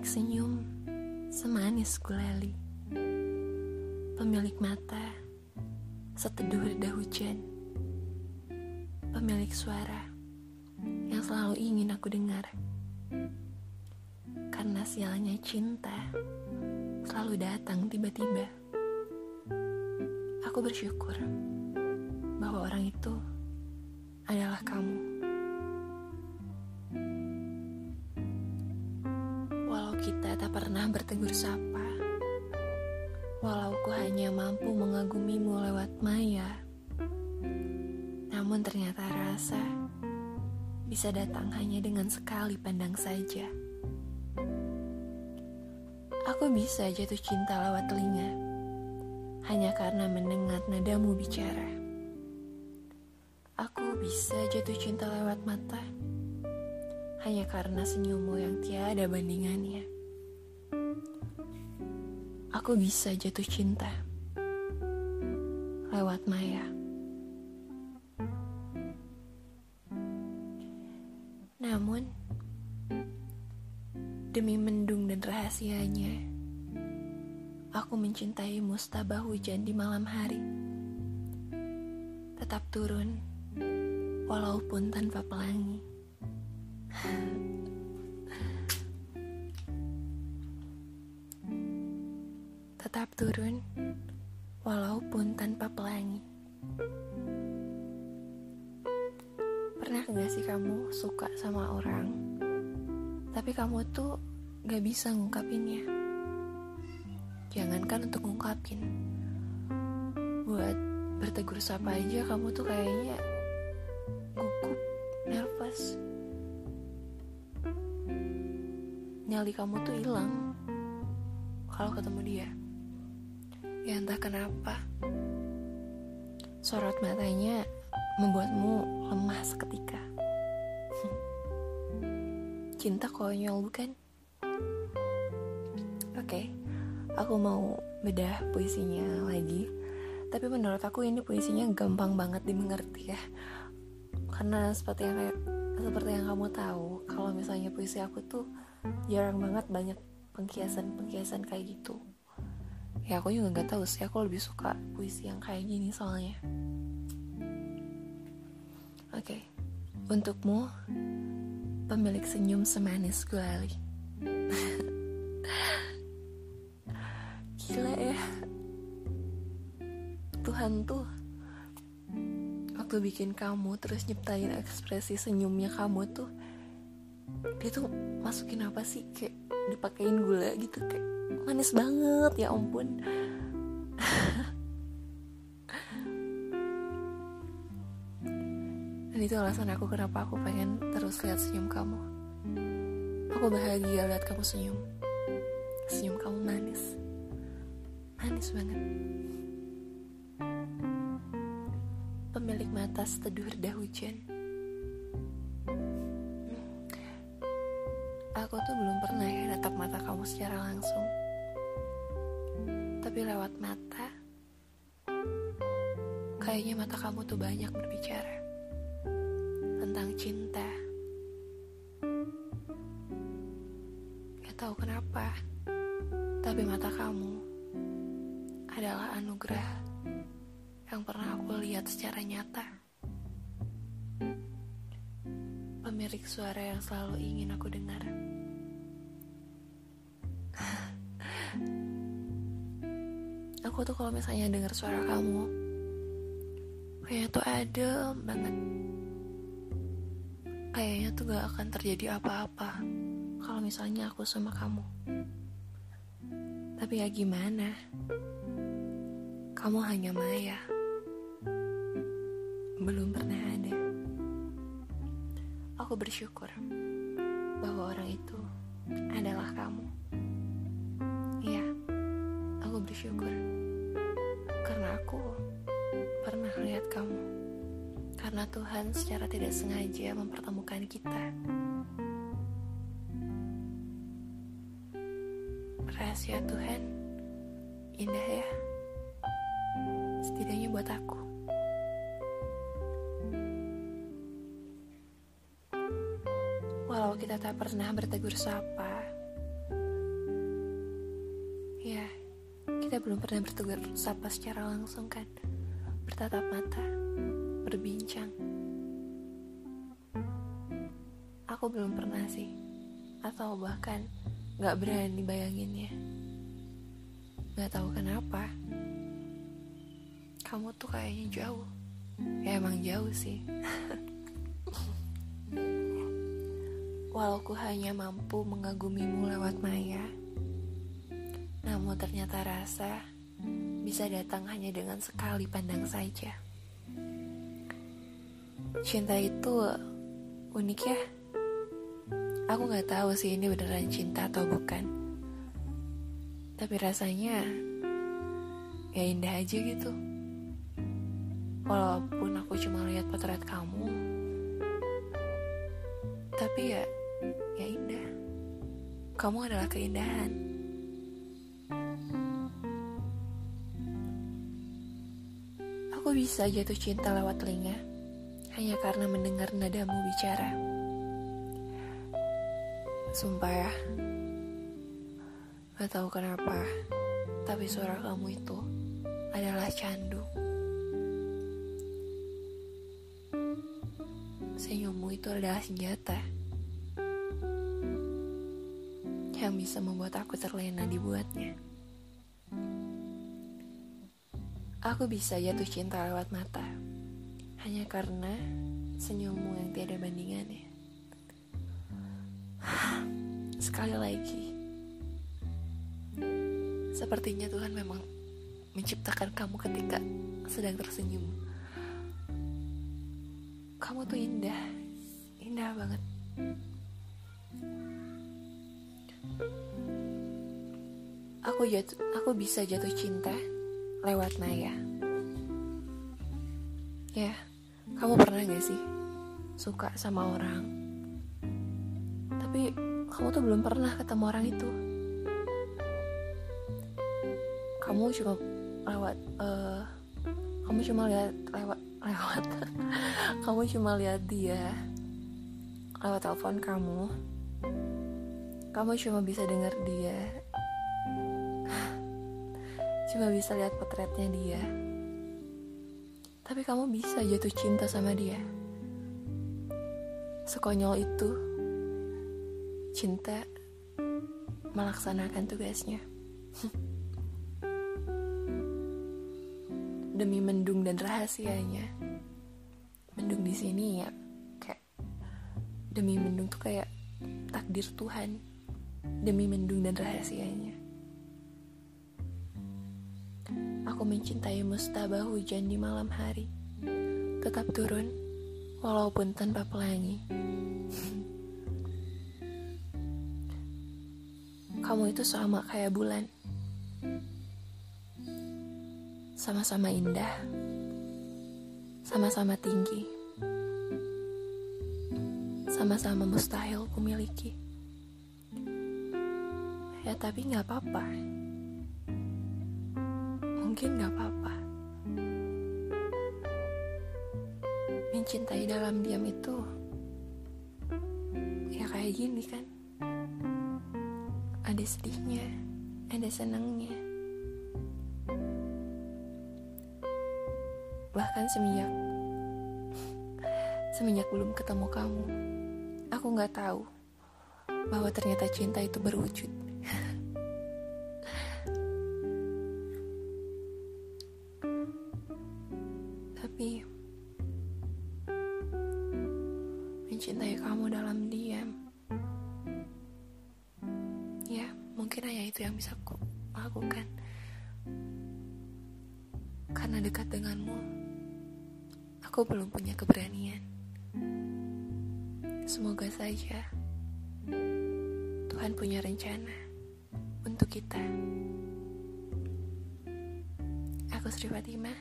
Pemilik senyum semanis gulali Pemilik mata seteduh reda hujan. Pemilik suara yang selalu ingin aku dengar. Karena sialnya cinta selalu datang tiba-tiba. Aku bersyukur bahwa orang itu adalah kamu. Kita tak pernah bertegur sapa, walau ku hanya mampu mengagumimu lewat maya, namun ternyata rasa bisa datang hanya dengan sekali pandang saja. Aku bisa jatuh cinta lewat telinga, hanya karena mendengar nadamu bicara. Bisa jatuh cinta lewat mata hanya karena senyummu yang tiada bandingannya. Aku bisa jatuh cinta lewat Maya. Namun, demi mendung dan rahasianya, aku mencintai mustabah hujan di malam hari. Tetap turun walaupun tanpa pelangi. Tetap turun, walaupun tanpa pelangi. Pernah gak sih kamu suka sama orang, tapi kamu tuh gak bisa ngungkapinnya? Jangankan untuk ngungkapin, buat bertegur sapa aja kamu tuh kayaknya nervous nyali kamu tuh hilang kalau ketemu dia. Ya entah kenapa. Sorot matanya membuatmu lemah seketika. Cinta konyol bukan? Oke okay, aku mau bedah puisinya lagi. Tapi menurut aku ini puisinya gampang banget dimengerti ya. Karena seperti yang seperti yang kamu tahu kalau misalnya puisi aku tuh jarang banget banyak pengkiasan pengkiasan kayak gitu. Ya aku juga nggak tahu sih. Aku lebih suka puisi yang kayak gini soalnya. Oke. Okay. untukmu pemilik senyum semanis gulali gila ya. Tuhan tuh waktu bikin kamu terus nyiptain ekspresi senyumnya kamu tuh dia tuh masukin apa sih? Kayak dipakein gula gitu kayak manis banget ya ampun. Dan itu alasan aku kenapa aku pengen terus lihat senyum kamu. Aku bahagia lihat kamu senyum. Senyum kamu manis. Manis banget. Pemilik mata seteduh reda hujan. Aku tuh belum pernah ya natap mata kamu secara langsung. Tapi lewat mata, kayaknya mata kamu tuh banyak berbicara tentang cinta. Gak tahu kenapa, tapi mata kamu adalah anugerah yang pernah aku lihat secara nyata. Pemilik suara yang selalu ingin aku dengar. Aku tuh kalau misalnya dengar suara kamu, kayaknya tuh adem banget. Kayaknya tuh gak akan terjadi apa-apa kalau misalnya aku sama kamu. Tapi ya gimana? Kamu hanya Maya belum pernah ada. Aku bersyukur bahwa orang itu adalah kamu. Iya, aku bersyukur aku pernah lihat kamu. Karena Tuhan secara tidak sengaja mempertemukan kita. Rahasia Tuhan indah ya. Setidaknya buat aku. Walau kita tak pernah bertegur sapa, kita belum pernah bertegur sapa secara langsung kan? Bertatap mata berbincang. Aku belum pernah sih. Atau bahkan gak berani bayanginnya. Gak tahu kenapa. Kamu tuh kayaknya jauh. Ya emang jauh sih. Walau ku hanya mampu mengagumimu lewat maya namun ternyata rasa bisa datang hanya dengan sekali pandang saja. Cinta itu unik ya. Aku gak tahu sih ini beneran cinta atau bukan. Tapi rasanya ya indah aja gitu. Walaupun aku cuma lihat potret kamu tapi ya ya indah. Kamu adalah keindahan aku bisa jatuh cinta lewat telinga hanya karena mendengar nadamu bicara sumpah ya gak tahu kenapa tapi suara kamu itu adalah candu senyummu itu adalah senjata yang bisa membuat aku terlena dibuatnya. Aku bisa jatuh cinta lewat mata. Hanya karena senyummu yang tiada bandingannya. Sekali lagi, sepertinya Tuhan memang menciptakan kamu ketika sedang tersenyum. Kamu tuh indah. Indah banget. Aku jatuh aku bisa jatuh cinta lewat Naya. Ya kamu pernah gak sih suka sama orang? Tapi kamu tuh belum pernah ketemu orang itu. Kamu cuma lewat uh, kamu cuma lihat lewat lewat. Kamu cuma lihat dia lewat telepon kamu. Kamu cuma bisa dengar dia cuma bisa lihat potretnya dia tapi kamu bisa jatuh cinta sama dia sekonyol itu cinta melaksanakan tugasnya demi mendung dan rahasianya. Mendung di sini ya kayak demi mendung tuh kayak takdir Tuhan demi mendung dan rahasianya. Aku mencintai mustabah hujan di malam hari. Tetap turun walaupun tanpa pelangi. Kamu itu sama kayak bulan sama-sama indah, sama-sama tinggi, sama-sama mustahil kumiliki. Ya tapi gak apa-apa. Mungkin gak apa-apa. Mencintai dalam diam itu ya kayak gini kan. Ada sedihnya, ada senangnya. bahkan semenjak semenjak belum ketemu kamu aku nggak tahu bahwa ternyata cinta itu berwujud mencintai kamu dalam diam ya mungkin hanya itu yang bisa aku lakukan karena dekat denganmu Aku belum punya keberanian. Semoga saja Tuhan punya rencana untuk kita. Aku Sri Fatimah,